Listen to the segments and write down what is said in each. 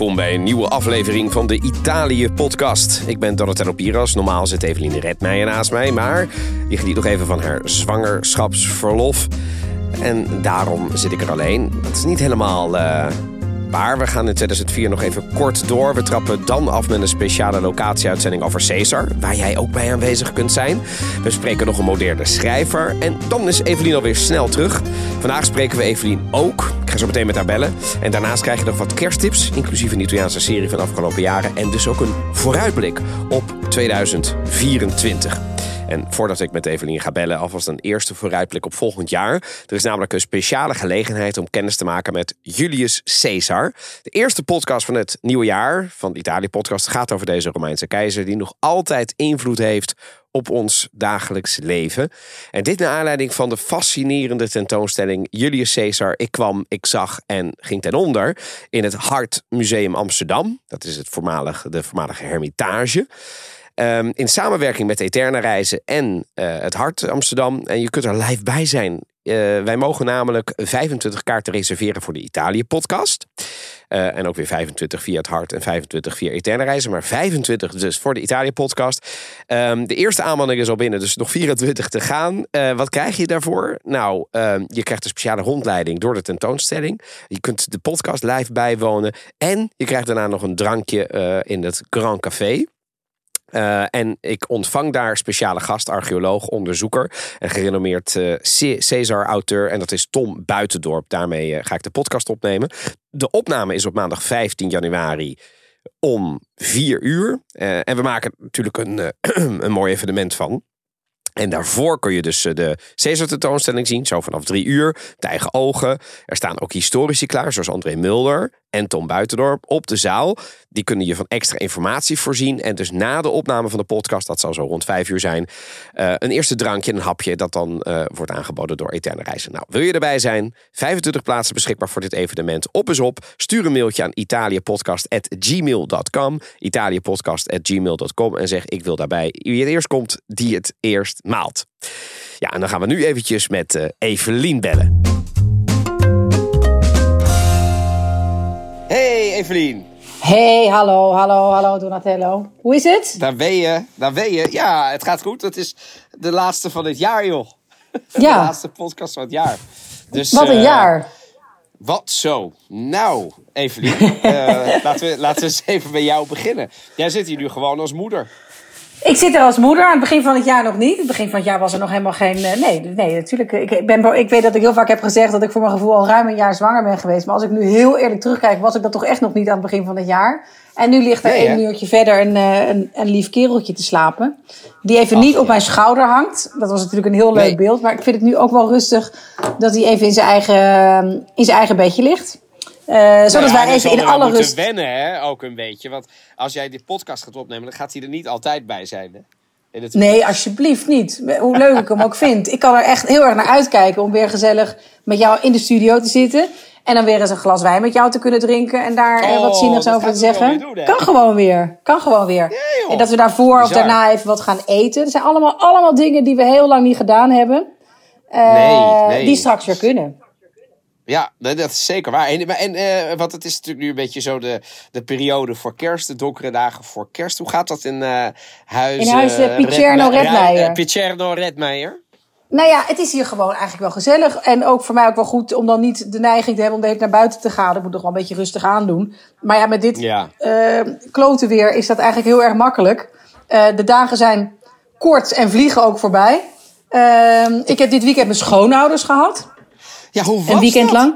Welkom bij een nieuwe aflevering van de Italië-podcast. Ik ben Donatello Piras. Normaal zit Eveline Redmeijer naast mij, maar die geniet nog even van haar zwangerschapsverlof. En daarom zit ik er alleen. Dat is niet helemaal uh, waar. We gaan in 2004 nog even kort door. We trappen dan af met een speciale locatieuitzending over Caesar, waar jij ook bij aanwezig kunt zijn. We spreken nog een moderne schrijver. En dan is Evelien alweer snel terug. Vandaag spreken we Evelien ook. Ik ga zo meteen met haar bellen. En daarnaast krijg je nog wat kersttips, inclusief een Italiaanse serie van de afgelopen jaren. En dus ook een vooruitblik op 2024. En voordat ik met Evelien ga bellen, alvast een eerste vooruitblik op volgend jaar. Er is namelijk een speciale gelegenheid om kennis te maken met Julius Caesar. De eerste podcast van het nieuwe jaar van de Italië-podcast gaat over deze Romeinse keizer, die nog altijd invloed heeft op ons dagelijks leven. En dit naar aanleiding van de fascinerende tentoonstelling Julius Caesar. Ik kwam, ik zag en ging ten onder in het Hart Museum Amsterdam. Dat is het voormalige, de voormalige Hermitage. Um, in samenwerking met Eterne Reizen en uh, het Hart Amsterdam. En je kunt er live bij zijn. Uh, wij mogen namelijk 25 kaarten reserveren voor de Italië-podcast. Uh, en ook weer 25 via het Hart en 25 via Eterne Reizen. Maar 25 dus voor de Italië-podcast. Um, de eerste aanmelding is al binnen, dus nog 24 te gaan. wat krijg je daarvoor? Nou, um, je krijgt een speciale rondleiding door de tentoonstelling. Je kunt de podcast live bijwonen. En je krijgt daarna nog een drankje in het Grand Café. Uh, en ik ontvang daar speciale gast, archeoloog, onderzoeker en gerenommeerd uh, Caesar-auteur. En dat is Tom Buitendorp. Daarmee uh, ga ik de podcast opnemen. De opname is op maandag 15 januari om 4 uur. en we maken natuurlijk een, een mooi evenement van. En daarvoor kun je dus de Caesar tentoonstelling zien, zo vanaf drie uur, met eigen ogen. Er staan ook historici klaar, zoals André Mulder en Tom Buitendorp op de zaal. Die kunnen je van extra informatie voorzien. En dus na de opname van de podcast, dat zal zo rond vijf uur zijn, uh, een eerste drankje, een hapje, dat dan uh, wordt aangeboden door Eterne Reizen. Nou, wil je erbij zijn? 25 plaatsen beschikbaar voor dit evenement. Op is op. Stuur een mailtje aan italiëpodcast.gmail.com italiëpodcast.gmail.com en zeg ik wil daarbij. Wie het eerst komt, die het eerst maalt. Ja, en dan gaan we nu eventjes met uh, Evelien bellen. Evelien. Hey, hallo, hallo, hallo Donatello. Hoe is het? Daar ben je, daar ben je. Ja, het gaat goed. Het is de laatste van het jaar, joh. Ja. De laatste podcast van het jaar. Dus, wat een uh, jaar. Wat zo. Nou, Evelien, uh, laten, we, laten we eens even bij jou beginnen. Jij zit hier nu gewoon als moeder. Ik zit er als moeder. Aan het begin van het jaar nog niet. het begin van het jaar was er nog helemaal geen. Nee, nee natuurlijk. Ik, ben, ik weet dat ik heel vaak heb gezegd dat ik voor mijn gevoel al ruim een jaar zwanger ben geweest. Maar als ik nu heel eerlijk terugkijk, was ik dat toch echt nog niet aan het begin van het jaar. En nu ligt er nee, één uurtje verder een, een, een, lief kereltje te slapen. Die even Ach, niet op ja. mijn schouder hangt. Dat was natuurlijk een heel leuk nee. beeld. Maar ik vind het nu ook wel rustig dat hij even in zijn eigen, in zijn eigen bedje ligt. Uh, zodat ja, wij even in alle rust. wennen, hè, ook een beetje. Want als jij dit podcast gaat opnemen, dan gaat hij er niet altijd bij zijn. Hè? Nee, alsjeblieft niet. Hoe leuk ik hem ook vind. Ik kan er echt heel erg naar uitkijken om weer gezellig met jou in de studio te zitten. En dan weer eens een glas wijn met jou te kunnen drinken. En daar oh, wat zinnigs over te zeggen. Doen, kan gewoon weer. Kan gewoon weer. En dat we daarvoor Bizar. of daarna even wat gaan eten. Dat zijn allemaal, allemaal dingen die we heel lang niet gedaan hebben. Uh, nee, nee. Die straks weer kunnen. Ja, dat is zeker waar. En, en uh, want het is natuurlijk nu een beetje zo de, de periode voor kerst, de donkere dagen voor kerst. Hoe gaat dat in uh, huis? In huis uh, Picerno Redmeijer. Ja, Picerno Redmeijer. Nou ja, het is hier gewoon eigenlijk wel gezellig. En ook voor mij ook wel goed om dan niet de neiging te hebben om de hele naar buiten te gaan. Ik moet toch wel een beetje rustig aandoen. Maar ja, met dit ja. kloten weer is dat eigenlijk heel erg makkelijk. de dagen zijn kort en vliegen ook voorbij. Ik heb dit weekend mijn schoonouders gehad. Ja, hoe was een weekend dat? lang.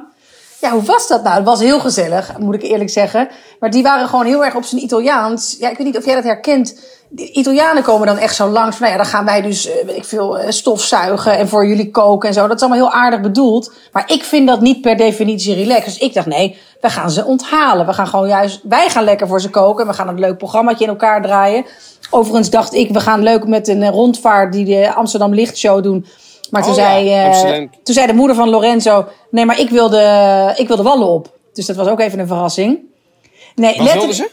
Ja, hoe was dat nou? Het was heel gezellig, moet ik eerlijk zeggen. Maar die waren gewoon heel erg op zijn Italiaans. Ja, ik weet niet of jij dat herkent. De Italianen komen dan echt zo langs. Van, nou ja, dan gaan wij dus, weet ik veel, stofzuigen en voor jullie koken en zo. Dat is allemaal heel aardig bedoeld. Maar ik vind dat niet per definitie relaxed. Dus ik dacht, nee, we gaan ze onthalen. We gaan gewoon juist, wij gaan lekker voor ze koken. We gaan een leuk programmaatje in elkaar draaien. Overigens dacht ik, we gaan leuk met een rondvaart die de Amsterdam Lichtshow doen. Maar toen, Oh zei, ja, uh, Amsterdam. toen zei de moeder van Lorenzo: Nee, maar ik wil de, ik wil de wallen op. Dus dat was ook even een verrassing. Nee, Wat wilden ze?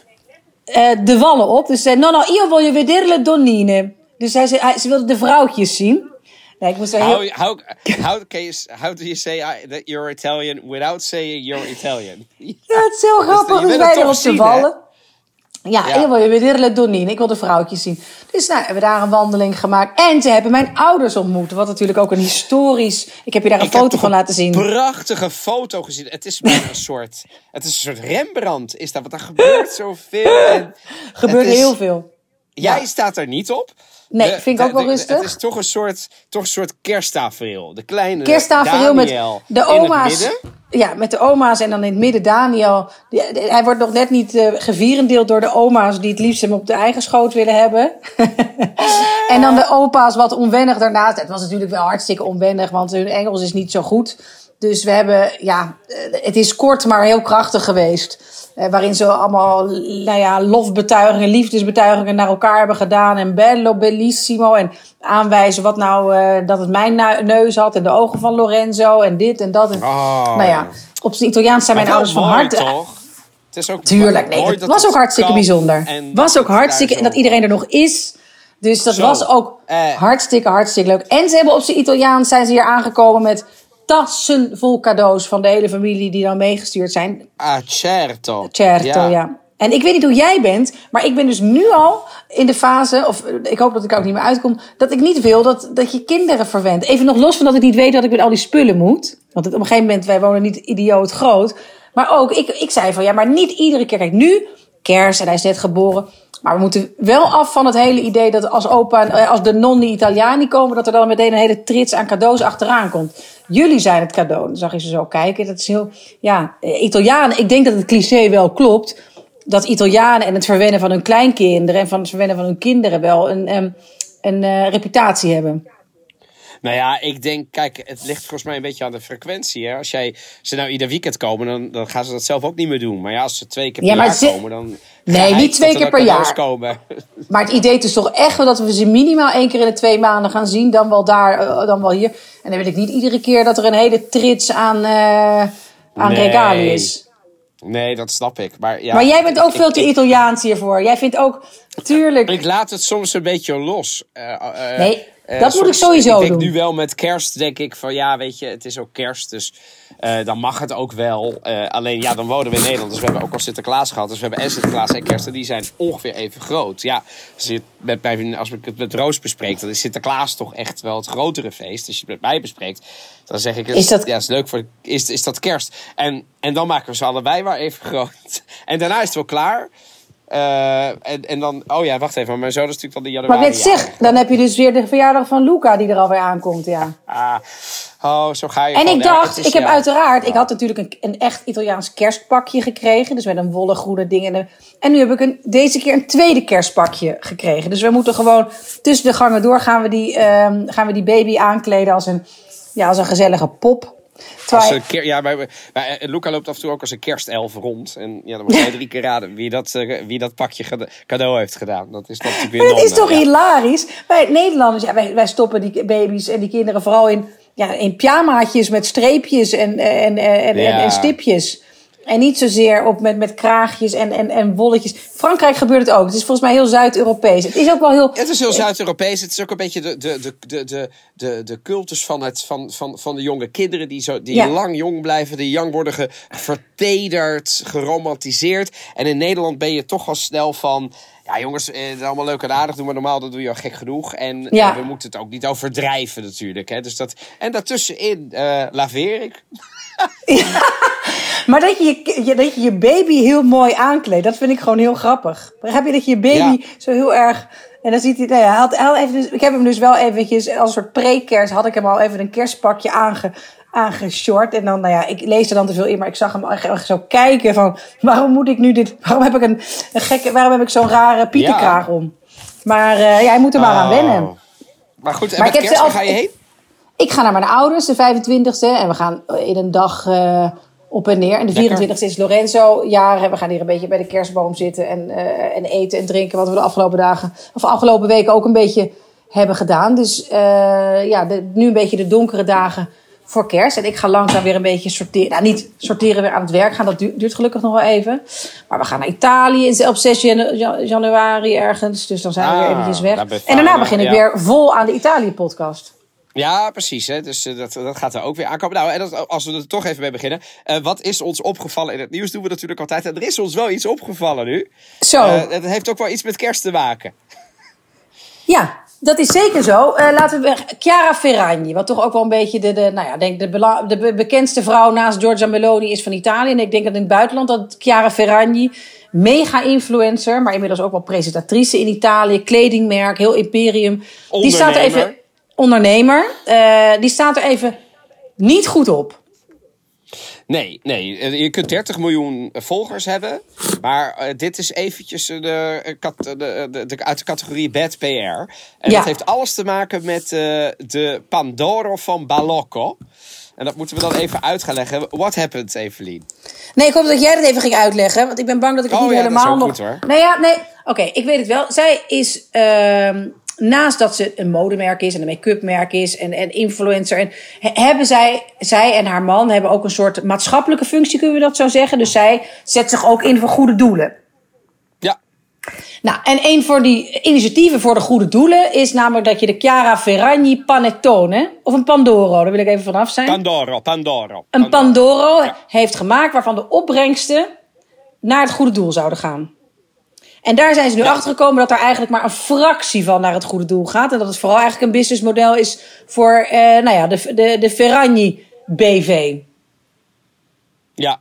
Uh, de wallen op. Dus ze zei: No, no, io voglio vedere le donnine. Dus hij, zei, hij, ze wilde de vrouwtjes zien. Nee, ik moest heel... How, how, how, can you, how do you say I- that you're Italian without saying you're Italian? Ja, het is heel grappig. Dus wij erop te zien, vallen. Ja, Ja. ik wil je weer. Ik wil de vrouwtjes zien. Dus nou, hebben we daar een wandeling gemaakt. En ze hebben mijn ouders ontmoet. Wat natuurlijk ook een historisch... Ik heb je daar een Ik foto van laten zien. prachtige foto gezien. Het is bijna een soort, het is een soort Rembrandt. Is dat, want er gebeurt zoveel. En Gebeurt is- heel veel. Jij Ja. staat er niet op. Nee, De- vind ik ook wel de- rustig. Het is toch een soort, toch een soort kersttafereel. De kleine Kersttafereel met de oma's. Ja, met de oma's en dan in het midden Daniel. Hij wordt nog net niet eh gevierendeeld door de oma's die het liefst hem op de eigen schoot willen hebben. en dan de opa's wat onwennig daarnaast. Het was natuurlijk wel hartstikke onwennig, want hun Engels is niet zo goed. Dus we hebben, ja, eh, het is kort maar heel krachtig geweest. Eh, waarin ze allemaal, nou ja, lofbetuigingen, liefdesbetuigingen naar elkaar hebben gedaan. En bello, bellissimo. En aanwijzen wat nou, eh, dat het mijn neus had. En de ogen van Lorenzo. En dit en dat. En, Oh, nou ja, op zijn Italiaans zijn mijn ouders van harte. toch? Het is ook Tuurlijk, nee, het was ook hartstikke bijzonder. Was ook hartstikke, en dat iedereen er nog is. Dus dat Zo, was ook eh. hartstikke, hartstikke leuk. En ze hebben op zijn Italiaans zijn ze hier aangekomen met tassen vol cadeaus van de hele familie die dan meegestuurd zijn. Ah, certo. Certo, ja. En ik weet niet hoe jij bent, maar ik ben dus nu al in de fase, of eh, ik hoop dat ik er ook niet meer uitkom, dat ik niet wil dat, dat je kinderen verwendt. Even nog los van dat ik niet weet wat ik met al die spullen moet. Want op een gegeven moment, wij wonen niet idioot groot. Maar ook, ik, ik zei van ja, maar niet iedere keer. Kijk, nu, kerst en hij is net geboren. Maar we moeten wel af van het hele idee dat als opa, en- eh, als de nonni Italiani komen, dat er dan meteen een hele trits aan cadeaus achteraan komt. Jullie zijn het cadeau. Dan zag je ze zo kijken. Dat is heel, ja, eh, Italianen. Ik denk dat het cliché wel klopt. Dat Italianen en het verwennen van hun kleinkinderen en van het verwennen van hun kinderen wel een, em, een eh, reputatie hebben. Nou ja, ik denk, kijk, het ligt volgens mij een beetje aan de frequentie. Hè? Als jij ze nou ieder weekend komen, dan, dan gaan ze dat zelf ook niet meer doen. Maar ja, als ze twee keer per Ja, jaar ze- komen, dan. Nee, niet twee er keer per jaar. Komen. Maar het idee is toch echt wel dat we ze minimaal één keer in de twee maanden gaan zien. Dan wel daar, eh, dan wel hier. En dan wil ik niet iedere keer dat er een hele trits aan, eh aan Nee. is. Nee, dat snap ik. Maar, ja, maar jij bent ook ik- veel te ik- Italiaans hiervoor. Jij vindt ook, tuurlijk. Ik laat het soms een beetje los. Eh, Nee, eh, dat moet ik sowieso Ik denk doen. nu wel met kerst, denk ik van ja, weet je, het is ook kerst. Dus eh, dan mag het ook wel. Eh, alleen ja, dan wonen we in Nederland. Dus we hebben ook al Sinterklaas gehad. Dus we hebben en Sinterklaas en kerst. En die zijn ongeveer even groot. Ja, als, je met mij, als ik het met Roos bespreek, dan is Sinterklaas toch echt wel het grotere feest. Als je het met mij bespreekt, dan zeg ik, Is dat- ja, is leuk voor, is, is dat kerst? En, en dan maken we ze allebei maar even groot. En daarna is het wel klaar. Eh, en, en dan, oh ja, wacht even, maar mijn zoon is natuurlijk dan de januari. Maar net zeg, dan heb je dus weer de verjaardag van Luca die er alweer aankomt, ja. Ah, oh, zo ga je. En ik dacht, is- ik heb ja. uiteraard, ik had natuurlijk een, een echt Italiaans kerstpakje gekregen. Dus met een wollen groene ding. En, een- en nu heb ik een, deze keer een tweede kerstpakje gekregen. Dus we moeten gewoon tussen de gangen door gaan we die, ehm, gaan we die baby aankleden als een, ja, als een gezellige pop. Als een keer, ja, wij, wij, eh, Luca loopt af en toe ook als een kerstelf rond. En ja, dan moet jij drie keer raden wie dat, eh, wie dat pakje cadeau heeft gedaan. Dat is natuurlijk weer Maar het is toch ja. hilarisch? Wij Nederlanders, ja, wij, wij stoppen die baby's en die kinderen vooral in, ja, in pyjamaatjes met streepjes en, en, en, en, en, Ja. en stipjes. En niet zozeer op met, met kraagjes en, en, en wolletjes. Frankrijk gebeurt het ook. Het is volgens mij heel Zuid-Europees. Het is ook wel heel... Het is heel Zuid-Europees. Het is ook een beetje de, de, de, de, de, de, de cultus van, het, van, van, van de jonge kinderen die, zo, die Ja. lang jong blijven, die jong worden ge, vertederd, geromantiseerd. En in Nederland ben je toch al snel van. Ja, jongens, eh, het is allemaal leuk en aardig. Doen we normaal, dat doe je al gek genoeg. En Ja. eh, we moeten het ook niet overdrijven, natuurlijk. Hè. Dus dat, en daartussenin eh laveer ik. Maar dat je je, dat je je baby heel mooi aankleedt, dat vind ik gewoon heel grappig. Begrijp je dat je je baby Ja. zo heel erg... En dan ziet hij, nou ja, hij had, even, dus- ik heb hem dus wel eventjes, als een soort pre-kerst, had ik hem al even een kerstpakje aange, aangeshort. En dan, nou ja, ik lees er dan te veel in, maar ik zag hem echt, zo kijken van, waarom moet ik nu dit, waarom heb ik een, een gekke, waarom heb ik zo'n rare pietenkraag om? Maar eh, ja, hij moet er maar aan wennen. Oh. Maar goed, en Maar met ik heb kerst, zelf- ga je heen? Ik ga naar mijn ouders, de 25e. En we gaan in een dag eh, op en neer. En de Lekker. 24e is Lorenzo jaren. We gaan hier een beetje bij de kerstboom zitten. En, eh, en eten en drinken. Wat we de afgelopen dagen, of afgelopen weken ook een beetje hebben gedaan. Dus eh, ja, de, nu een beetje de donkere dagen voor kerst. En ik ga langzaam weer een beetje sorteren. Nou, niet sorteren weer aan het werk gaan. Dat duurt, duurt gelukkig nog wel even. Maar we gaan naar Italië in- op 6 janu- jan- januari ergens. Dus dan zijn we weer Ah, eventjes weg. En daarna begin ik ja. weer vol aan de Italië-podcast. Ja, precies. Hè? Dus uh, dat, dat gaat er ook weer aankomen. Nou, en dat, als we er toch even mee beginnen. Uh, wat is ons opgevallen in het nieuws? Doen we natuurlijk altijd. En er is ons wel iets opgevallen nu. Zo. Uh, het heeft ook wel iets met kerst te maken. Ja, dat is zeker zo. laten we Chiara Ferragni, wat toch ook wel een beetje de, de, nou ja, denk de, de bekendste vrouw naast Giorgia Meloni is van Italië. En ik denk dat in het buitenland dat Chiara Ferragni, mega influencer, maar inmiddels ook wel presentatrice in Italië, kledingmerk, heel imperium. Die staat er even ondernemer. Uh, die staat er even niet goed op. Nee, nee. Eh, je kunt 30 miljoen volgers hebben. Maar uh, dit is eventjes de, de, de, de, uit de categorie bad PR. En ja. dat heeft alles te maken met uh, de Pandoro van Balocco. En dat moeten we dan even uit gaan leggen. What happened, Evelien? Nee, ik hoop dat jij dat even ging uitleggen. Want ik ben bang dat ik het oh, niet ja, helemaal nog... Goed, hoor. Nee, ja, nee. Oké, ik weet het wel. Zij is... Uh, naast dat ze een modemerk is en een make-up merk is en, en influencer. En hebben zij, zij en haar man hebben ook een soort maatschappelijke functie, kunnen we dat zo zeggen. Dus zij zet zich ook in voor goede doelen. Ja. Nou, en een van die initiatieven voor de goede doelen is namelijk dat je de Chiara Ferragni Panettone, of een Pandoro, daar wil ik even vanaf zijn. Pandoro, Pandoro. Een Pandoro ja. heeft gemaakt waarvan de opbrengsten naar het goede doel zouden gaan. En daar zijn ze nu ja. achter gekomen dat er eigenlijk maar een fractie van naar het goede doel gaat. En dat het vooral eigenlijk een businessmodel is voor uh, nou ja, de, de, de Ferragni BV. Ja.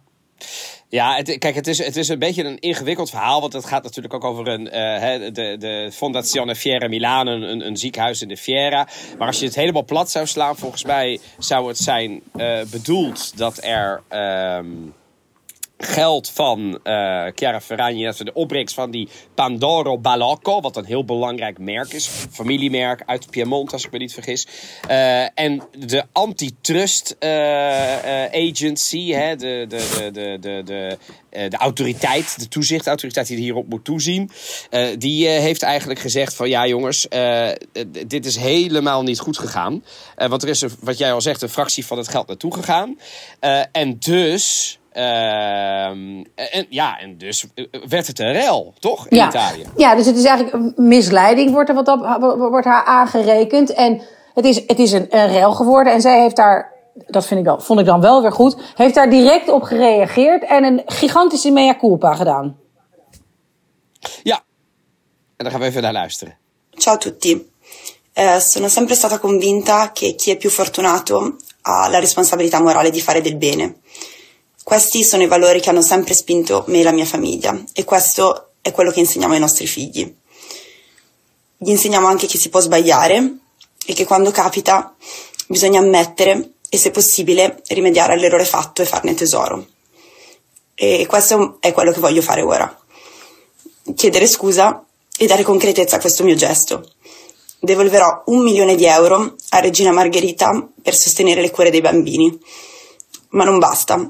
Ja, het, kijk, het is, het is een beetje een ingewikkeld verhaal. Want het gaat natuurlijk ook over een, uh, de, de Fondazione Fiera Milan, een, een ziekenhuis in de Fiera. Maar als je het helemaal plat zou slaan, volgens mij zou het zijn uh, bedoeld dat er. Uh, geld van uh, Chiara Ferragni, dat de opbrengst van die Pandoro Balocco, wat een heel belangrijk merk is, familiemerk uit Piemont, als ik me niet vergis. Uh, en de antitrust uh, agency, hè, de, de, de, de, de, de autoriteit, de toezichtautoriteit die hierop moet toezien, die heeft eigenlijk gezegd van ja jongens, dit is helemaal niet goed gegaan. want er is, wat jij al zegt, een fractie van het geld naartoe gegaan. en dus Uh, en, ja, en dus werd het een rel, toch? In ja. Italië. Ja, dus het is eigenlijk een misleiding, wordt, er wat op, wordt haar aangerekend. En het is, het is een, een rel geworden. En zij heeft daar, dat vind ik dan, vond ik dan wel weer goed, heeft daar direct op gereageerd en een gigantische mea culpa gedaan. Ja, en dan gaan we even naar luisteren. Ciao a tutti. Eh, sono sempre stata convinta che chi è più fortunato ha la responsabilità morale di fare del bene. Questi sono i valori che hanno sempre spinto me e la mia famiglia e questo è quello che insegniamo ai nostri figli. Gli insegniamo anche che si può sbagliare e che quando capita bisogna ammettere e se possibile rimediare all'errore fatto e farne tesoro. E questo è quello che voglio fare ora. Chiedere scusa e dare concretezza a questo mio gesto. Devolverò un milione di euro a Regina Margherita per sostenere le cure dei bambini. Ma non basta.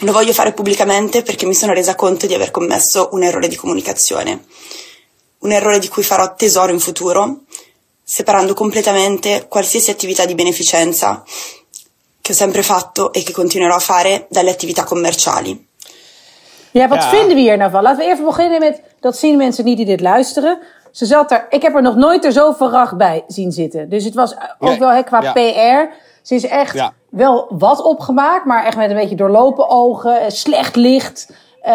Lo voglio fare pubblicamente perché mi sono resa conto di aver commesso un errore di comunicazione, un errore di cui farò tesoro in futuro, separando completamente qualsiasi attività di beneficenza che ho sempre fatto e che continuerò a fare dalle attività commerciali. Ja, wat ja. vinden we hier nou van? Laten we even beginnen met, dat zien mensen niet die dit luisteren. Ze zat er, ik heb er nog nooit er zo verracht bij zien zitten. Dus het was ook nee. wel he, qua ja. PR. Ze is echt ja. Wel wat opgemaakt, maar echt met een beetje doorlopen ogen, slecht licht. Uh,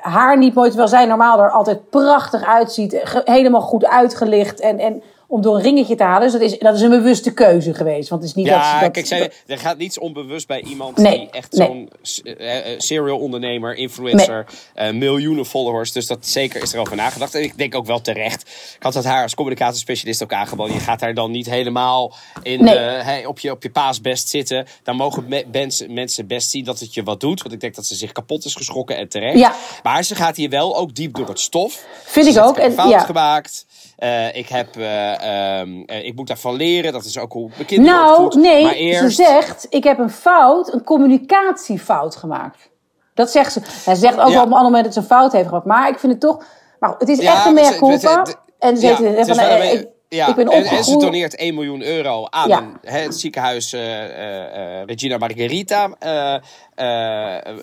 haar niet mooi, terwijl zij normaal er altijd prachtig uitziet. Helemaal goed uitgelicht en, en om door een ringetje te halen. Dus dat is, dat is een bewuste keuze geweest. Want het is niet ja, dat, dat, kijk, zij, er gaat niets onbewust bij iemand nee, die echt nee. zo'n uh, serial ondernemer, influencer, nee. uh, miljoenen followers. Dus dat zeker is er over nagedacht. En ik denk ook wel terecht. Ik had dat haar als communicatiespecialist ook aangeboden. Je gaat daar dan niet helemaal in, uh, hey, op, je, op je paasbest zitten. Dan mogen me mensen, mensen best zien dat het je wat doet. Want ik denk dat ze zich kapot is geschrokken en terecht. Ja. Maar ze gaat hier wel ook diep door het stof. Vind ik ook. En, fout ja. gemaakt. Uh, ik, heb, uh, um, uh, ik moet daarvan leren. Dat is ook hoe kinderen Nou, nee, maar eerst... ze zegt, ik heb een fout, een communicatiefout gemaakt. Dat zegt ze. Hij zegt ook ja. op een ander moment dat ze een fout heeft gemaakt. Maar ik vind het toch... Maar het is ja, echt een mea culpa. Het, en ze ja, heeft, van, eh, ik, Ja, ik ben en, en ze doneert 1 miljoen euro aan Ja. een, hè, het ziekenhuis eh, eh, eh, Regina Margherita.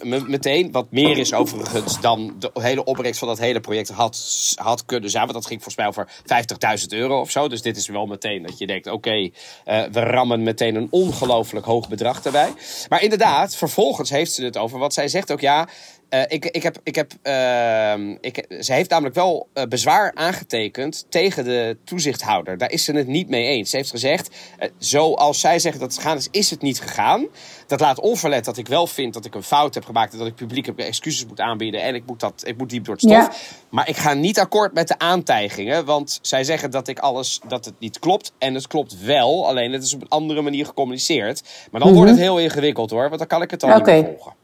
me- meteen, wat meer is overigens dan de hele opbrengst van dat hele project had, had kunnen zijn. Want dat ging volgens mij over 50.000 euro of zo. Dus dit is wel meteen dat je denkt, oké, we rammen meteen een ongelooflijk hoog bedrag erbij. Maar inderdaad, vervolgens heeft ze het over wat zij zegt ook, ja... eh, ik, ik heb, ik heb, ehm, ik, ze heeft namelijk wel eh, bezwaar aangetekend tegen de toezichthouder. Daar is ze het niet mee eens. Ze heeft gezegd, eh, zoals zij zeggen dat het gegaan is, is het niet gegaan. Dat laat onverlet dat ik wel vind dat ik een fout heb gemaakt en dat ik publiek excuses moet aanbieden en ik moet, dat, ik moet diep door het stof. Ja. Maar ik ga niet akkoord met de aantijgingen, want zij zeggen dat ik alles, dat het niet klopt. En het klopt wel, alleen het is op een andere manier gecommuniceerd. Maar dan wordt het heel ingewikkeld hoor, want dan kan ik het dan Mhm. Oké. niet meer volgen.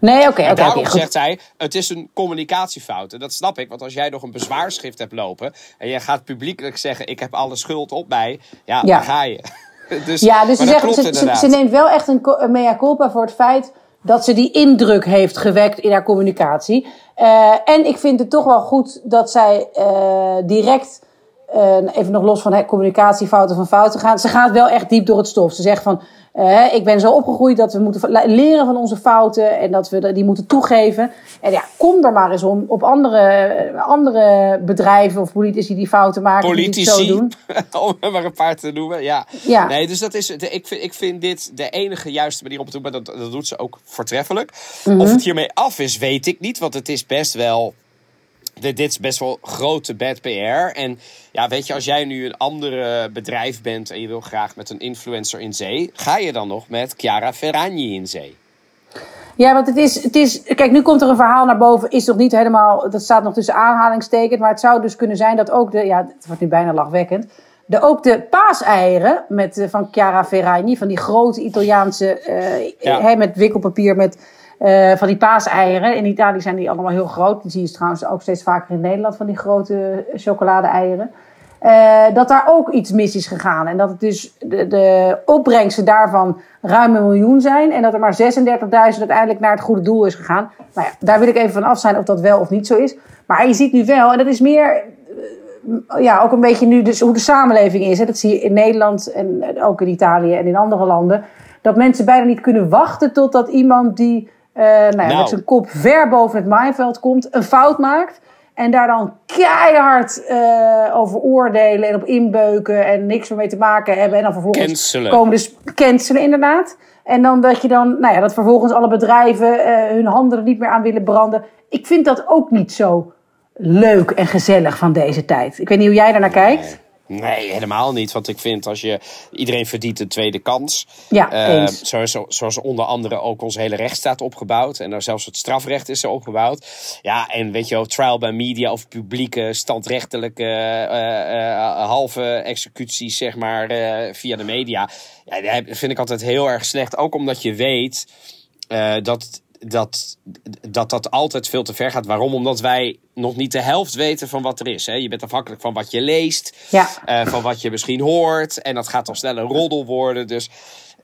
Nee, oké, En oké, daarom zegt zij, het is een communicatiefout. En dat snap ik, want als jij nog een bezwaarschrift hebt lopen... en jij gaat publiekelijk zeggen, ik heb alle schuld op mij... ja, Ja. dan ga je. dus, Ja, dus ze, zegt, ze, ze, inderdaad. ze neemt wel echt een mea culpa voor het feit dat ze die indruk heeft gewekt in haar communicatie. Eh, en ik vind het toch wel goed dat zij eh, direct, eh, even nog los van hè, communicatiefouten van fouten gaan, ze gaat wel echt diep door het stof. Ze zegt van, eh, ik ben zo opgegroeid dat we moeten leren van onze fouten en dat we die moeten toegeven. En ja, kom er maar eens om op andere, andere bedrijven of politici die fouten maken, die het zo Politici, doen. om er maar een paar te noemen. Ja. Ja. Nee, dus dat is, ik, vind, ik vind dit de enige juiste manier om te doen. Maar dat, dat doet ze ook voortreffelijk. Mhm. Of het hiermee af is, weet ik niet. Want het is best wel... Dit, dit is best wel grote bad PR. En ja, weet je, als jij nu een ander bedrijf bent... en je wil graag met een influencer in zee... ga je dan nog met Chiara Ferragni in zee? Ja, want het is, het is. Kijk, nu komt er een verhaal naar boven. Is nog niet helemaal. Dat staat nog tussen aanhalingstekens. Maar het zou dus kunnen zijn dat ook de. Ja, het wordt nu bijna lachwekkend. De, ook de paaseieren met, eh, van Chiara Ferragni. Van die grote Italiaanse. eh Ja. met wikkelpapier met. Eh, van die paaseieren. In Italië zijn die allemaal heel groot. Die zie je trouwens ook steeds vaker in Nederland. Van die grote chocolade-eieren. Eh, dat daar ook iets mis is gegaan. En dat het dus de, de opbrengsten daarvan ruim een miljoen zijn. En dat er maar 36.000 uiteindelijk naar het goede doel is gegaan. Nou ja, daar wil ik even van af zijn of dat wel of niet zo is. Maar je ziet nu wel, en dat is meer. eh, Ja, ook een beetje nu dus hoe de samenleving is. Dat zie je in Nederland en ook in Italië en in andere landen. Dat mensen bijna niet kunnen wachten totdat iemand die nou ja, Nou. met zijn kop ver boven het maaiveld komt, een fout maakt. En daar dan keihard eh, over oordelen en op inbeuken en niks meer mee te maken hebben. En dan vervolgens Cancelen. komen dus cancelen inderdaad. En dan dat je dan, nou ja, dat vervolgens alle bedrijven eh, hun handen er niet meer aan willen branden. Ik vind dat ook niet zo leuk en gezellig van deze tijd. Ik weet niet hoe jij daarnaar kijkt. Nee, helemaal niet. Want ik vind als je. Iedereen verdient een tweede kans. Ja, Eh, eens. zoals, zoals onder andere ook onze hele rechtsstaat opgebouwd. En daar zelfs het strafrecht is er opgebouwd. Ja, en weet je wel, trial by media of publieke, standrechtelijke, eh, eh, halve executies, zeg maar, eh, via de media. Ja, dat vind ik altijd heel erg slecht. Ook omdat je weet eh, dat. Dat, dat dat altijd veel te ver gaat. Waarom? Omdat wij nog niet de helft weten van wat er is. Hè? Je bent afhankelijk van wat je leest. Ja. Eh, van wat je misschien hoort. En dat gaat dan snel een roddel worden. Dus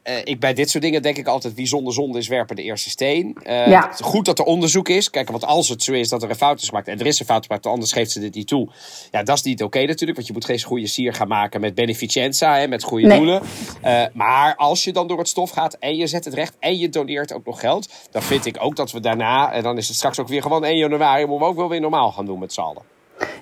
eh, ik, bij dit soort dingen denk ik altijd: wie zonder zonde is, werpen de eerste steen. Eh, Ja. het is Goed dat er onderzoek is. Kijk, want als het zo is dat er een fout is gemaakt. en er is een fout gemaakt, anders geeft ze dit niet toe. Ja, dat is niet oké natuurlijk. Want je moet geen goede sier gaan maken met beneficenza. Hè, met goede Nee. doelen. Eh, maar als je dan door het stof gaat. en je zet het recht. en je doneert ook nog geld. dan vind ik ook dat we daarna. en dan is het straks ook weer gewoon 1 januari. moeten we ook wel weer normaal gaan doen met z'n allen.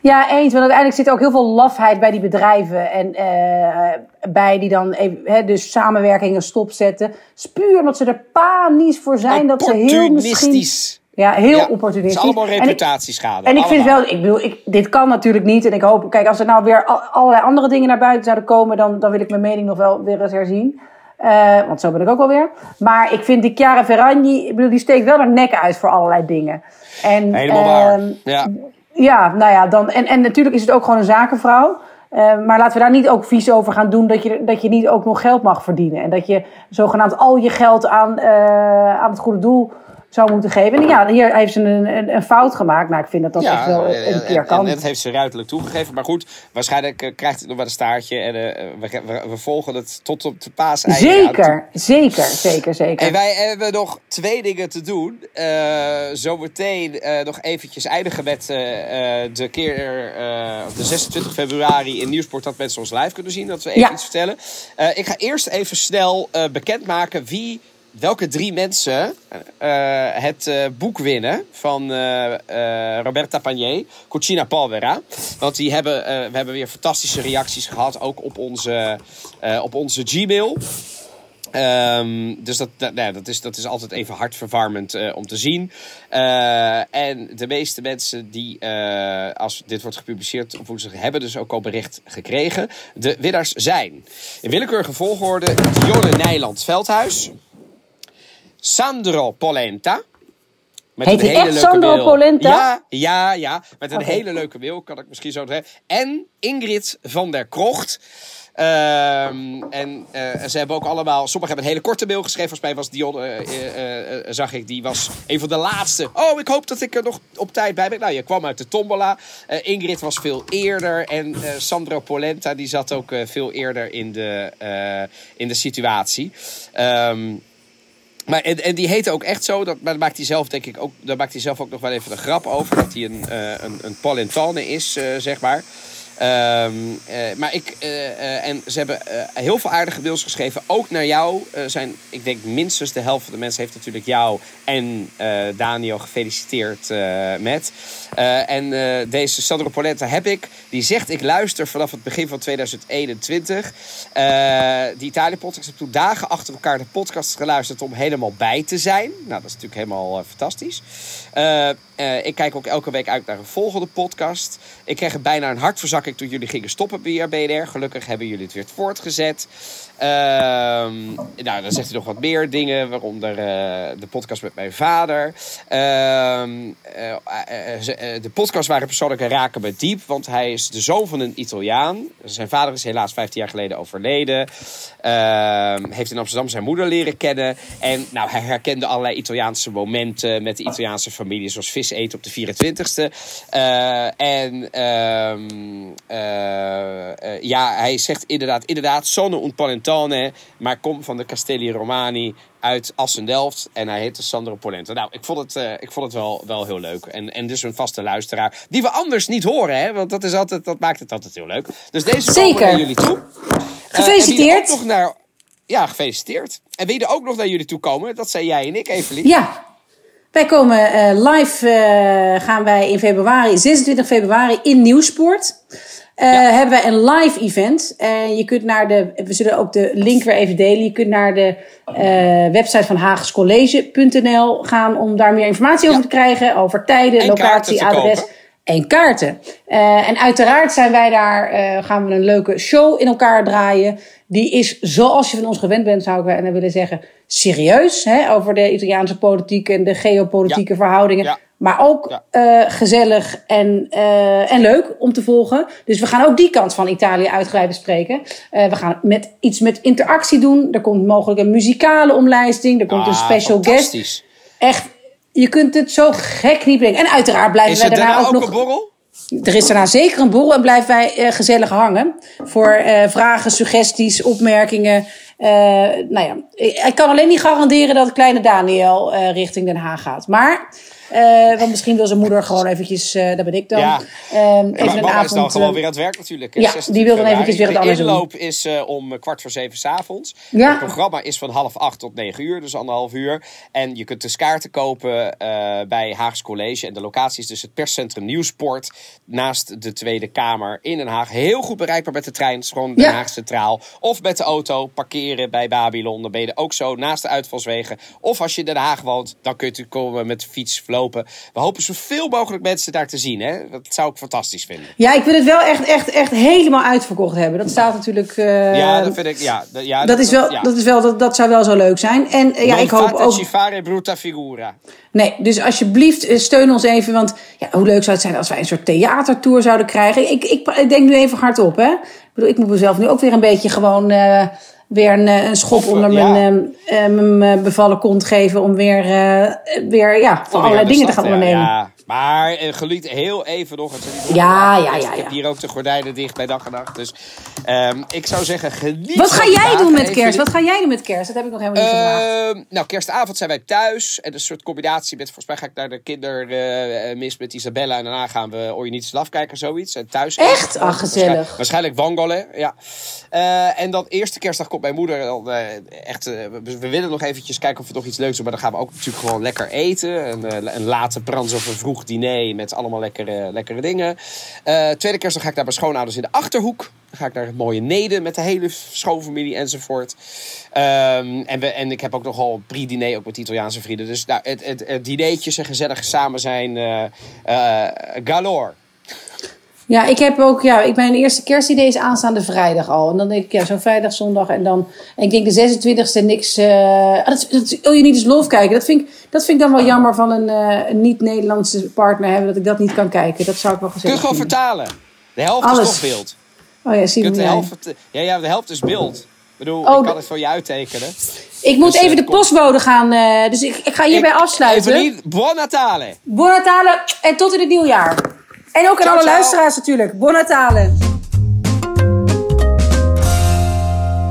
Ja, eens. Want uiteindelijk zit er ook heel veel lafheid bij die bedrijven. En eh, bij die dan even, hè, dus samenwerkingen stopzetten. Spuur omdat ze er panisch voor zijn. Dat ze heel misschien... Opportunistisch. Ja, heel Ja, Het opportunistisch. is allemaal En ik- reputatieschade. En ik vind wel, ik bedoel, ik, dit kan natuurlijk niet. En ik hoop, kijk, als er nou weer al- allerlei andere dingen naar buiten zouden komen, dan, dan wil ik mijn mening nog wel weer eens herzien. Eh, want zo ben ik ook wel weer. Maar ik vind die Chiara Ferragni, ik bedoel, die steekt wel haar nek uit voor allerlei dingen. En, Helemaal waar. ehm, Ja. Ja, nou ja, dan, en, en natuurlijk is het ook gewoon een zakenvrouw. Eh, maar laten we daar niet ook vies over gaan doen dat je, dat je niet ook nog geld mag verdienen. En dat je zogenaamd al je geld aan, eh, aan het goede doel zou moeten geven. En ja, hier heeft ze een, een, een fout gemaakt. Nou, ik vind dat dat echt wel een, een keer kan. En, en, dat heeft ze ruidelijk toegegeven. Maar goed, waarschijnlijk uh, krijgt het nog wel een staartje. En uh, we, we, we, volgen het tot op de paas. Zeker, zeker, zeker, zeker. En wij hebben nog twee dingen te doen. Uh, zometeen nog eventjes eindigen met de keer de 26 februari in Nieuwsport dat mensen ons live kunnen zien. Dat we even ja. iets vertellen. ik ga eerst even snel bekendmaken wie welke drie mensen uh, het uh, boek winnen van uh, Roberta Pagné, Cucina Polvera. Want die hebben, we hebben weer fantastische reacties gehad, ook op onze, op onze Gmail. Um, dus dat, dat, nou, dat, is, dat is altijd even hartverwarmend uh, om te zien. En de meeste mensen die, als dit wordt gepubliceerd op woensdag, hebben dus ook al bericht gekregen. De winnaars zijn in willekeurige volgorde Dionne Nijland Veldhuis. Sandro Polenta. Met Heet een hele echt Sandro wil. Polenta? Ja, ja, ja. Met een okay. hele leuke wil, kan ik misschien zo zeggen. En Ingrid van der Krocht. Um, en uh, ze hebben ook allemaal. Sommigen hebben een hele korte mail geschreven. Volgens mij was Dion, uh, uh, zag ik, die was een van de laatste. Oh, ik hoop dat ik er nog op tijd bij ben. Nou, je kwam uit de tombola. Ingrid was veel eerder. En Sandro Polenta, die zat ook veel eerder in de, in de situatie. Um, maar, en, en, die heette ook echt zo, dat, maar maakt hij zelf denk ik ook, daar maakt hij zelf ook nog wel even een grap over. Dat hij een, uh, een, een Polentane is, uh, zeg maar. Um, uh, maar ik, uh, en ze hebben heel veel aardige mails geschreven. Ook naar jou zijn, ik denk minstens de helft van de mensen heeft natuurlijk jou en Daniel gefeliciteerd met. en deze Sandro Poletta heb ik. Die zegt, ik luister vanaf het begin van 2021. die Italië-podcast. heb toen dagen achter elkaar de podcast geluisterd om helemaal bij te zijn. Nou, dat is natuurlijk helemaal fantastisch. ik kijk ook elke week uit naar een volgende podcast. Ik er bijna een hartverzakking toen jullie gingen stoppen bij BNR. Gelukkig hebben jullie het weer voortgezet. Um, nou, dan zegt hij nog wat meer dingen, waaronder uh, de podcast met mijn vader. Um, uh, de podcast waren persoonlijke raken me diep, want hij is de zoon van een Italiaan. Zijn vader is helaas 15 jaar geleden overleden. Um, heeft in Amsterdam zijn moeder leren kennen. En nou, hij herkende allerlei Italiaanse momenten met de Italiaanse familie, zoals vis eten op de 24ste. en ja, hij zegt inderdaad, inderdaad, sono un Maar kom van de Castelli Romani uit Assen-Delft. En hij heette Sandro Polenta. Nou, ik vond het, uh, ik vond het wel, wel heel leuk. En, en dus een vaste luisteraar. Die we anders niet horen, hè? Want dat, is altijd, dat maakt het altijd heel leuk. Dus deze Zeker. komen naar jullie toe. Gefeliciteerd. Uh, nog naar, ja, gefeliciteerd. En wie er ook nog naar jullie toe komen, dat zijn jij en ik, Evelien. Ja. Wij komen uh, live, gaan wij in februari, 26 februari in Nieuwsport. Uh, ja. hebben wij een live event. En je kunt naar de, we zullen ook de link weer even delen. Je kunt naar de uh, website van hagescollege.nl gaan om daar meer informatie ja. over te krijgen. Over tijden, en locatie, adres. Kopen. En kaarten. Uh, en uiteraard zijn wij daar, gaan we een leuke show in elkaar draaien. Die is, zoals je van ons gewend bent, zou ik willen zeggen, serieus. Hè, over de Italiaanse politiek en de geopolitieke ja. verhoudingen. Maar ook ja. uh, gezellig en, en leuk om te volgen. Dus we gaan ook die kant van Italië uitgebreid bespreken. We gaan met, iets met interactie doen. Er komt mogelijk een muzikale omlijsting. Er komt ah, een special guest. Echt, je kunt het zo gek niet brengen. En uiteraard blijven wij daarna ook, ook nog... een borrel? Er is daarna zeker een borrel en blijven wij gezellig hangen. Voor vragen, suggesties, opmerkingen. nou ja, ik kan alleen niet garanderen dat kleine Daniel richting Den Haag gaat. Maar... Uh, want misschien wil zijn moeder gewoon eventjes, uh, dat ben ik dan. Ja. Uh, even ja, een avond. is dan gewoon weer aan het werk natuurlijk. Ja, die wil dan eventjes weer het anders doen. De inloop is om kwart voor zeven s'avonds. Ja. Het programma is van half acht tot negen uur, dus anderhalf uur. En je kunt dus kaarten kopen bij Haags College. En de locatie is dus het perscentrum Nieuwsport. Naast de Tweede Kamer in Den Haag. Heel goed bereikbaar met de trein. Gewoon Den Haag Centraal. Of met de auto parkeren bij Babylon. Dan ben je er ook zo naast de uitvalswegen. Of als je in Den Haag woont, dan kun je komen met de fiets lopen. We hopen zoveel mogelijk mensen daar te zien. Hè? Dat zou ik fantastisch vinden. Ja, ik wil het wel echt, echt, echt helemaal uitverkocht hebben. Dat staat natuurlijk. Uh, ja, dat vind ik. Ja, ja, dat, dat, is wel, ja. dat, is wel, dat, dat zou wel zo leuk zijn. En uh, ja, ik hoop ook. Cifare brutta figura. Nee, dus alsjeblieft steun ons even. Want ja, hoe leuk zou het zijn als wij een soort theatertour zouden krijgen. Ik, ik, ik denk nu even hardop, hè? Ik bedoel, ik moet mezelf nu ook weer een beetje gewoon. Uh, weer een, eh, een schop onder ja. mijn, eh, eh, mijn bevallen kont geven. Om weer, eh, weer ja, voor allerlei dingen te gaan ja. ondernemen. Ja, maar eh, geliet heel even nog. Het Ja, opgemaakt. ja, ja, Ik heb ja. hier ook de gordijnen dicht bij dag en nacht. Dus ehm, ik zou zeggen, geniet Wat ga jij doen met kerst? Wat ga jij doen met kerst? Dat heb ik nog helemaal niet gevraagd. Ehm, nou, kerstavond zijn wij thuis. En een soort combinatie met... Volgens mij ga ik naar de kindermis met Isabella. En daarna gaan we Or Niet Slaaf kijken, zoiets. En thuis Echt? gezellig. Waarschijnlijk, waarschijnlijk ja. Eh, en dan eerste kerstdag komt mijn moeder. Dan, eh, echt, eh, we, willen nog eventjes kijken of we nog iets leuks doen. Maar dan gaan we ook natuurlijk gewoon lekker eten. Een, eh, een late brans of een vroeg diner met allemaal lekkere, lekkere dingen. Eh, tweede kerstdag ga ik naar mijn schoonouders in de Achterhoek. Dan ga ik naar het mooie Neden met de hele schoonfamilie enzovoort. Ehm, en, we, en ik heb ook nogal een pre-diner ook met Italiaanse vrienden. Dus nou, het, het, het gezellig samen zijn eh eh, galore. Ja, ik heb ook, ja, ik de eerste kerstidee is aanstaande vrijdag al. En dan denk ik, ja, zo'n vrijdag, zondag. En dan, en ik denk de 26e niks. eh ah, dat, dat wil je niet eens love kijken. Dat vind, ik, dat vind ik dan wel jammer van een, eh, een niet-Nederlandse partner hebben. Dat ik dat niet kan kijken. Dat zou ik wel Kun je gewoon vertalen. De helft Alles. is toch beeld. Oh ja, zie Je de helft, ja, ja, de helft is beeld. Ik bedoel, Oh, ik kan het voor je uittekenen. Ik moet Dus, eh, even de postbode gaan. dus ik, ik ga hierbij Ik- afsluiten. Evelien, buon Natale. Buon Natale en tot in het nieuwjaar. En ook aan Ciao, alle ciao. luisteraars natuurlijk. Buon Natale.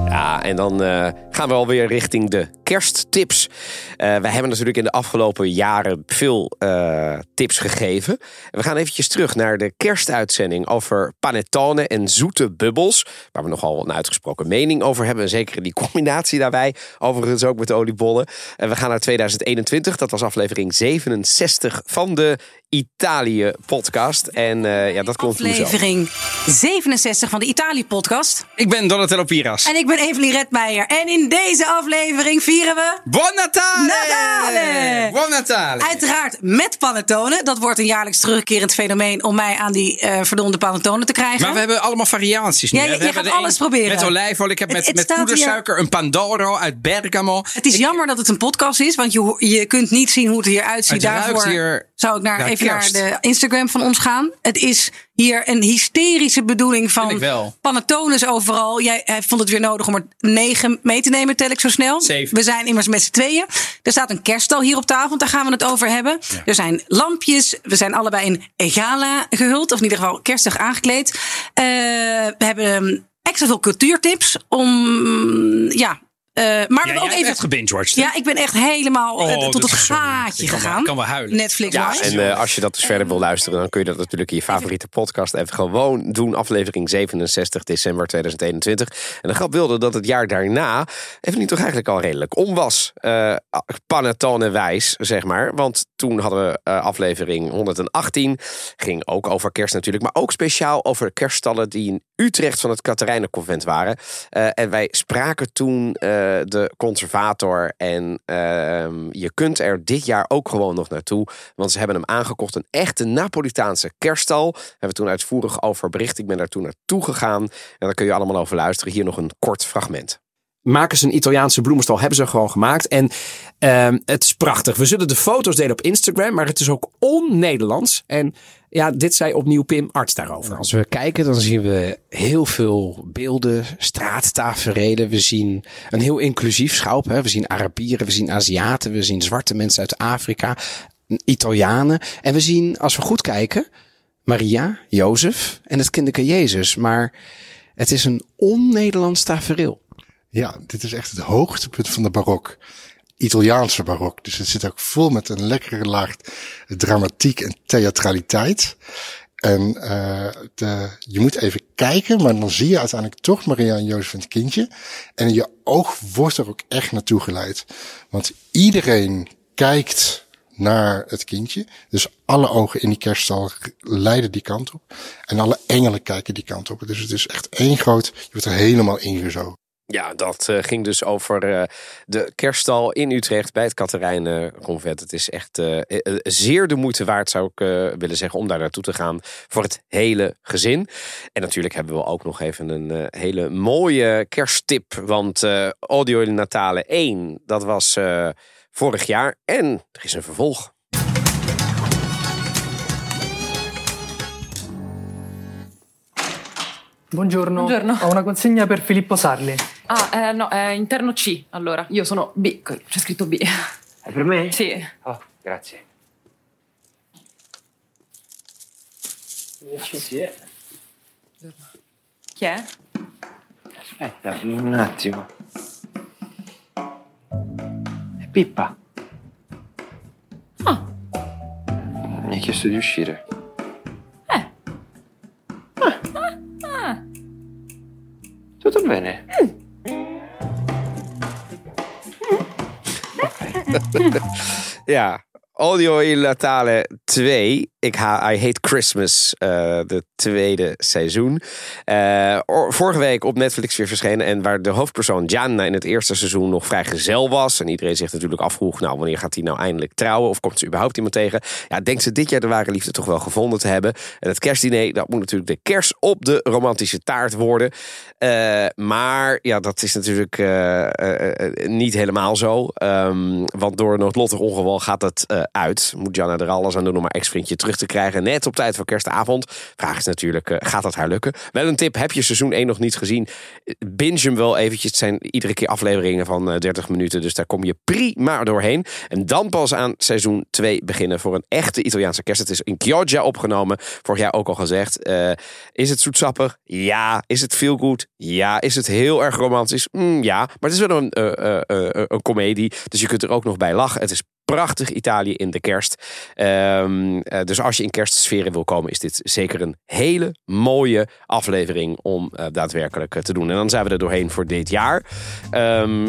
Ja, en dan eh, gaan we alweer richting de kersttips. Eh we hebben natuurlijk in de afgelopen jaren veel eh, tips gegeven. En we gaan eventjes terug naar de kerstuitzending over panettone en zoete bubbels. Waar we nogal een uitgesproken mening over hebben. En zeker die combinatie daarbij. Overigens ook met de oliebollen. En we gaan naar 2021. Dat was aflevering 67 van de Italië-podcast. En eh, ja, dat komt zo. Aflevering 67 van de Italië-podcast. Ik ben Donatello Piras. En ik ben Evelien Redmeijer. En in deze aflevering vieren we... Buon Natale! Natale! Buon Natale! Uiteraard met panettone. Dat wordt een jaarlijks terugkerend fenomeen om mij aan die eh verdomde panettone te krijgen. Maar we hebben allemaal variaties nu. Ja, je- We je gaat alles een proberen. Met olijfolie. Ik heb Het- met, het met poedersuiker een Pandoro uit Bergamo. Het is jammer dat het een podcast is, want je, je kunt niet zien hoe het eruit ziet. Het ruikt Daarvoor hier zou ik naar, even kerst. naar de Instagram van ons gaan. Het is hier een hysterische bedoeling van ik wel. panettones overal. Jij hij vond het weer nodig om er negen mee te nemen, tel ik zo snel. Zeven. We zijn immers met z'n tweeën. Er staat een kerststal hier op tafel, daar gaan we het over hebben. Er zijn lampjes. We zijn allebei in gala gehuld, of in ieder geval kerstig aangekleed. Eh, we hebben extra veel cultuurtips om, ja... eh, maar we Ja, hebben ook even echt gebingewatcht. ja, ik ben echt helemaal eh, Oh, tot het gaatje Ik kan wel- gegaan. kan wel huilen. Netflix Ja, en eh, als je dat dus verder wil luisteren, dan kun je dat natuurlijk in je favoriete podcast even gewoon doen. Aflevering 67 december 2021. En de grap wilde dat het jaar daarna even niet toch eigenlijk al redelijk om was. Eh panettone wijs, zeg maar. Want toen hadden we eh, aflevering 118. Ging ook over kerst natuurlijk, maar ook speciaal over kerststallen die Utrecht van het Katerijnenconvent waren. Eh, en wij spraken toen eh, de conservator. En ehm, je kunt er dit jaar ook gewoon nog naartoe. Want ze hebben hem aangekocht. Een echte Napolitaanse kerststal. Daar hebben we toen uitvoerig over bericht. Ik ben daar toen naartoe gegaan. En daar kun je allemaal over luisteren. Hier nog een kort fragment. maken ze een Italiaanse bloemenstal. Hebben ze gewoon gemaakt. En ehm, het is prachtig. We zullen de foto's delen op Instagram. Maar het is ook on-Nederlands. En ja, dit zei opnieuw Pim Arts daarover. Als we kijken, dan zien we heel veel beelden, straattaferelen. We zien een heel inclusief schouw. Hè? We zien Arabieren, we zien Aziaten, we zien zwarte mensen uit Afrika, Italianen. En we zien, als we goed kijken, Maria, Jozef en het kinderke Jezus. Maar het is een on-Nederlands tafereel. Ja, dit is echt het hoogtepunt van de barok. Italiaanse barok. Dus het zit ook vol met een lekkere laag dramatiek en theatraliteit. En uh, de, je moet even kijken, maar dan zie je uiteindelijk toch Maria en Jozef en het kindje. En je oog wordt er ook echt naartoe geleid. Want iedereen kijkt naar het kindje. Dus alle ogen in die kerststal leiden die kant op. En alle engelen kijken die kant op. Dus het is echt één groot, je wordt er helemaal ingezogen. Ja, dat uh, ging dus over uh, de kerststal in Utrecht bij het Katerijnenconvent. Het is echt uh, zeer de moeite waard, zou ik willen zeggen, om daar naartoe te gaan voor het hele gezin. En natuurlijk hebben we ook nog even een hele mooie kersttip. Want Audio in Natale 1, dat was vorig jaar. En er is een vervolg. Buongiorno. Buongiorno. Ho una consegna per Filippo Sarli. Ah, eh, no, è interno C, allora. Io sono B, c'è scritto B. È per me? Sì. Oh, grazie. Eh. Chi è? Aspetta, un attimo. È Pippa. Ah. Mi ha chiesto di uscire. Eh. Tutto bene? Ja, Audio Natale 2. Ik ha I Hate Christmas, eh, de tweede seizoen. Eh, or- vorige week op Netflix weer verschenen. En waar de hoofdpersoon Gianna in het eerste seizoen nog vrij gezel was. En iedereen zich natuurlijk afvroeg, nou wanneer gaat hij nou eindelijk trouwen? Of komt ze überhaupt iemand tegen? Ja, denkt ze dit jaar de ware liefde toch wel gevonden te hebben. En het kerstdiner, dat moet natuurlijk de kers op de romantische taart worden. Eh, maar ja, dat is natuurlijk niet helemaal zo. Ehm, want door een noodlottig ongeval gaat het uit. Moet Janna er alles aan doen om haar ex-vriendje terug te krijgen. Net op tijd voor kerstavond. Vraag is natuurlijk, eh, gaat dat haar lukken? Wel een tip, heb je seizoen 1 nog niet gezien? Eh, Binge hem wel eventjes. Het zijn iedere keer afleveringen van eh, 30 minuten. Dus daar kom je prima doorheen. En dan pas aan seizoen 2 beginnen voor een echte Italiaanse kerst. Het is in Chioggia opgenomen. Vorig jaar ook al gezegd. Eh, is het zoetsappig? Ja. Is het feel good? Ja. Is het heel erg romantisch? Mm, ja. Maar het is wel een, eh, eh, eh, een komedie. Dus je kunt er ook nog bij lachen. Het is prachtig Italië in de kerst. Ehm, eh, dus als je in kerstsferen wil komen, is dit zeker een hele mooie aflevering om eh, daadwerkelijk eh, te doen. En dan zijn we er doorheen voor dit jaar. Ehm,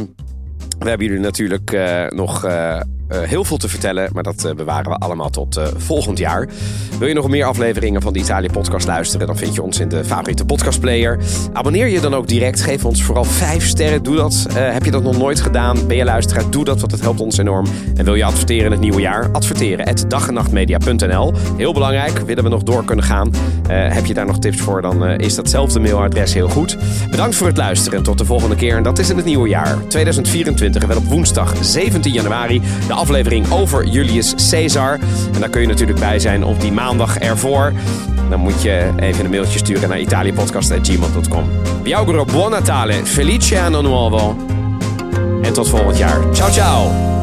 we hebben jullie natuurlijk nog eh, heel veel te vertellen, maar dat eh, bewaren we allemaal tot eh, volgend jaar. Wil je nog meer afleveringen van de Italië Podcast luisteren? Dan vind je ons in de favoriete podcastplayer. Abonneer je dan ook direct. Geef ons vooral vijf sterren. Doe dat. Heb je dat nog nooit gedaan? Ben je luisteraar? Doe dat, want het helpt ons enorm. En wil je adverteren in het nieuwe jaar? Adverteren at dagennachtmedia.nl. Heel belangrijk, willen we nog door kunnen gaan? Heb je daar nog tips voor? Dan is datzelfde mailadres heel goed. Bedankt voor het luisteren en tot de volgende keer. En dat is in het nieuwe jaar 2024. En wel op woensdag 17 januari de aflevering over Julius Caesar. En daar kun je natuurlijk bij zijn op die maandag ervoor. Dan moet je even een mailtje sturen naar italiapodcast.gmail.com. Vi auguro buon Natale, felice anno nuovo. En tot volgend jaar. Ciao ciao.